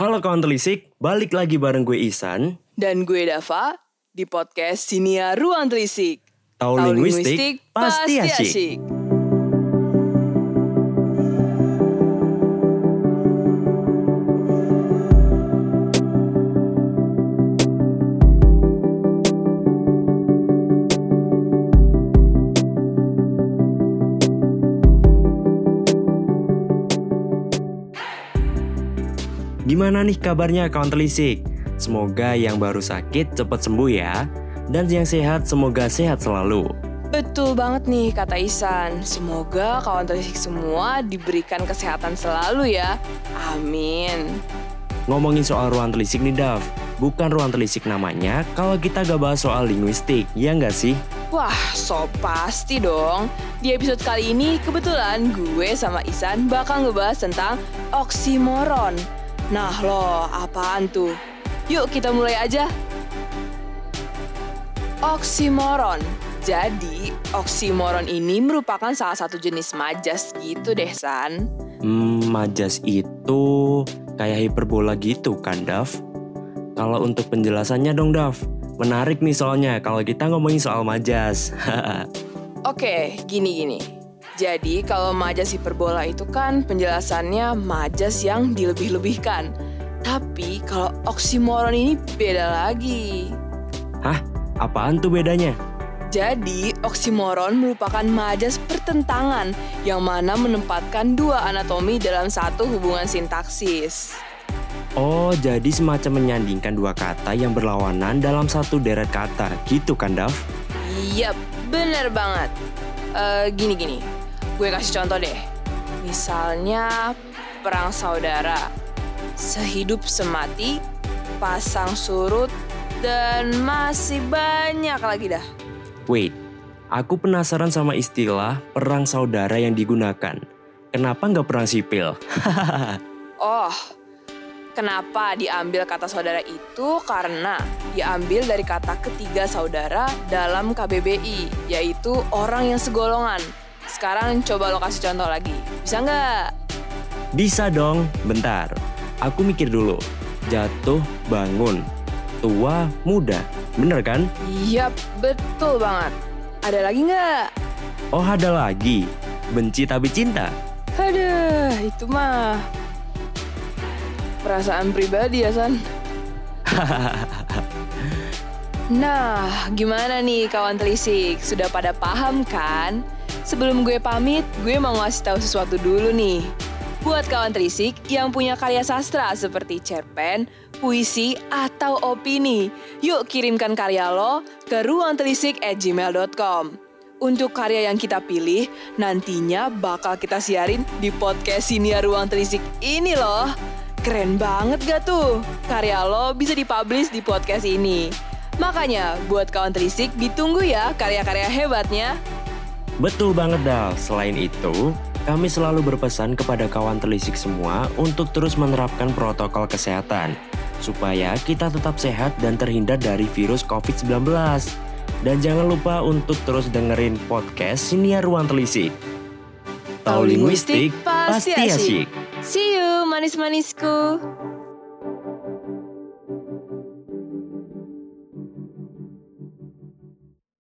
Halo kawan telisik, balik lagi bareng gue Isan. Dan gue Dava di podcast Sinia Ruang Telisik. Tahu linguistik, pasti asyik. Gimana nih kabarnya kawan telisik? Semoga yang baru sakit cepat sembuh ya. Dan yang sehat semoga sehat selalu. Betul banget nih kata Isan. Semoga kawan telisik semua diberikan kesehatan selalu ya. Amin. Ngomongin soal ruang telisik nih Dav, bukan ruang telisik namanya kalau kita gak bahas soal linguistik, ya nggak sih? Wah, so pasti dong. Di episode kali ini kebetulan gue sama Isan bakal ngebahas tentang oksimoron. Nah lo, apaan tuh? Yuk kita mulai aja. Oksimoron. Jadi, oksimoron ini merupakan salah satu jenis majas gitu deh, San. Hmm, majas itu kayak hiperbola gitu kan, Dav? Kalau untuk penjelasannya dong, Dav. Menarik nih soalnya kalau kita ngomongin soal majas. Oke, gini-gini. Jadi kalau majas hiperbola itu kan penjelasannya majas yang dilebih-lebihkan. Tapi kalau oksimoron ini beda lagi. Hah? Apaan tuh bedanya? Jadi, oksimoron merupakan majas pertentangan yang mana menempatkan dua anatomi dalam satu hubungan sintaksis. Oh, jadi semacam menyandingkan dua kata yang berlawanan dalam satu deret kata, gitu kan, Dav? Yap, bener banget. Uh, gini gini, Gue kasih contoh deh. Misalnya perang saudara, sehidup semati, pasang surut, dan masih banyak lagi dah. Wait, aku penasaran sama istilah perang saudara yang digunakan. Kenapa nggak perang sipil? oh, kenapa diambil kata saudara itu? Karena diambil dari kata ketiga saudara dalam KBBI, yaitu orang yang segolongan. Sekarang coba lo kasih contoh lagi. Bisa nggak? Bisa dong. Bentar. Aku mikir dulu. Jatuh, bangun. Tua, muda. Bener kan? Iya, betul banget. Ada lagi nggak? Oh, ada lagi. Benci tapi cinta. Aduh, itu mah perasaan pribadi ya, San. nah, gimana nih kawan telisik? Sudah pada paham kan? Sebelum gue pamit, gue mau ngasih tahu sesuatu dulu nih. Buat kawan terisik yang punya karya sastra seperti cerpen, puisi, atau opini, yuk kirimkan karya lo ke ruangtelisik@gmail.com. Untuk karya yang kita pilih, nantinya bakal kita siarin di podcast Sinia Ruang Telisik ini loh. Keren banget gak tuh? Karya lo bisa dipublish di podcast ini. Makanya, buat kawan telisik, ditunggu ya karya-karya hebatnya. Betul banget Dal, selain itu, kami selalu berpesan kepada kawan telisik semua untuk terus menerapkan protokol kesehatan, supaya kita tetap sehat dan terhindar dari virus COVID-19. Dan jangan lupa untuk terus dengerin podcast Sinia Ruang Telisik. Tahu linguistik pasti asyik. See you manis-manisku.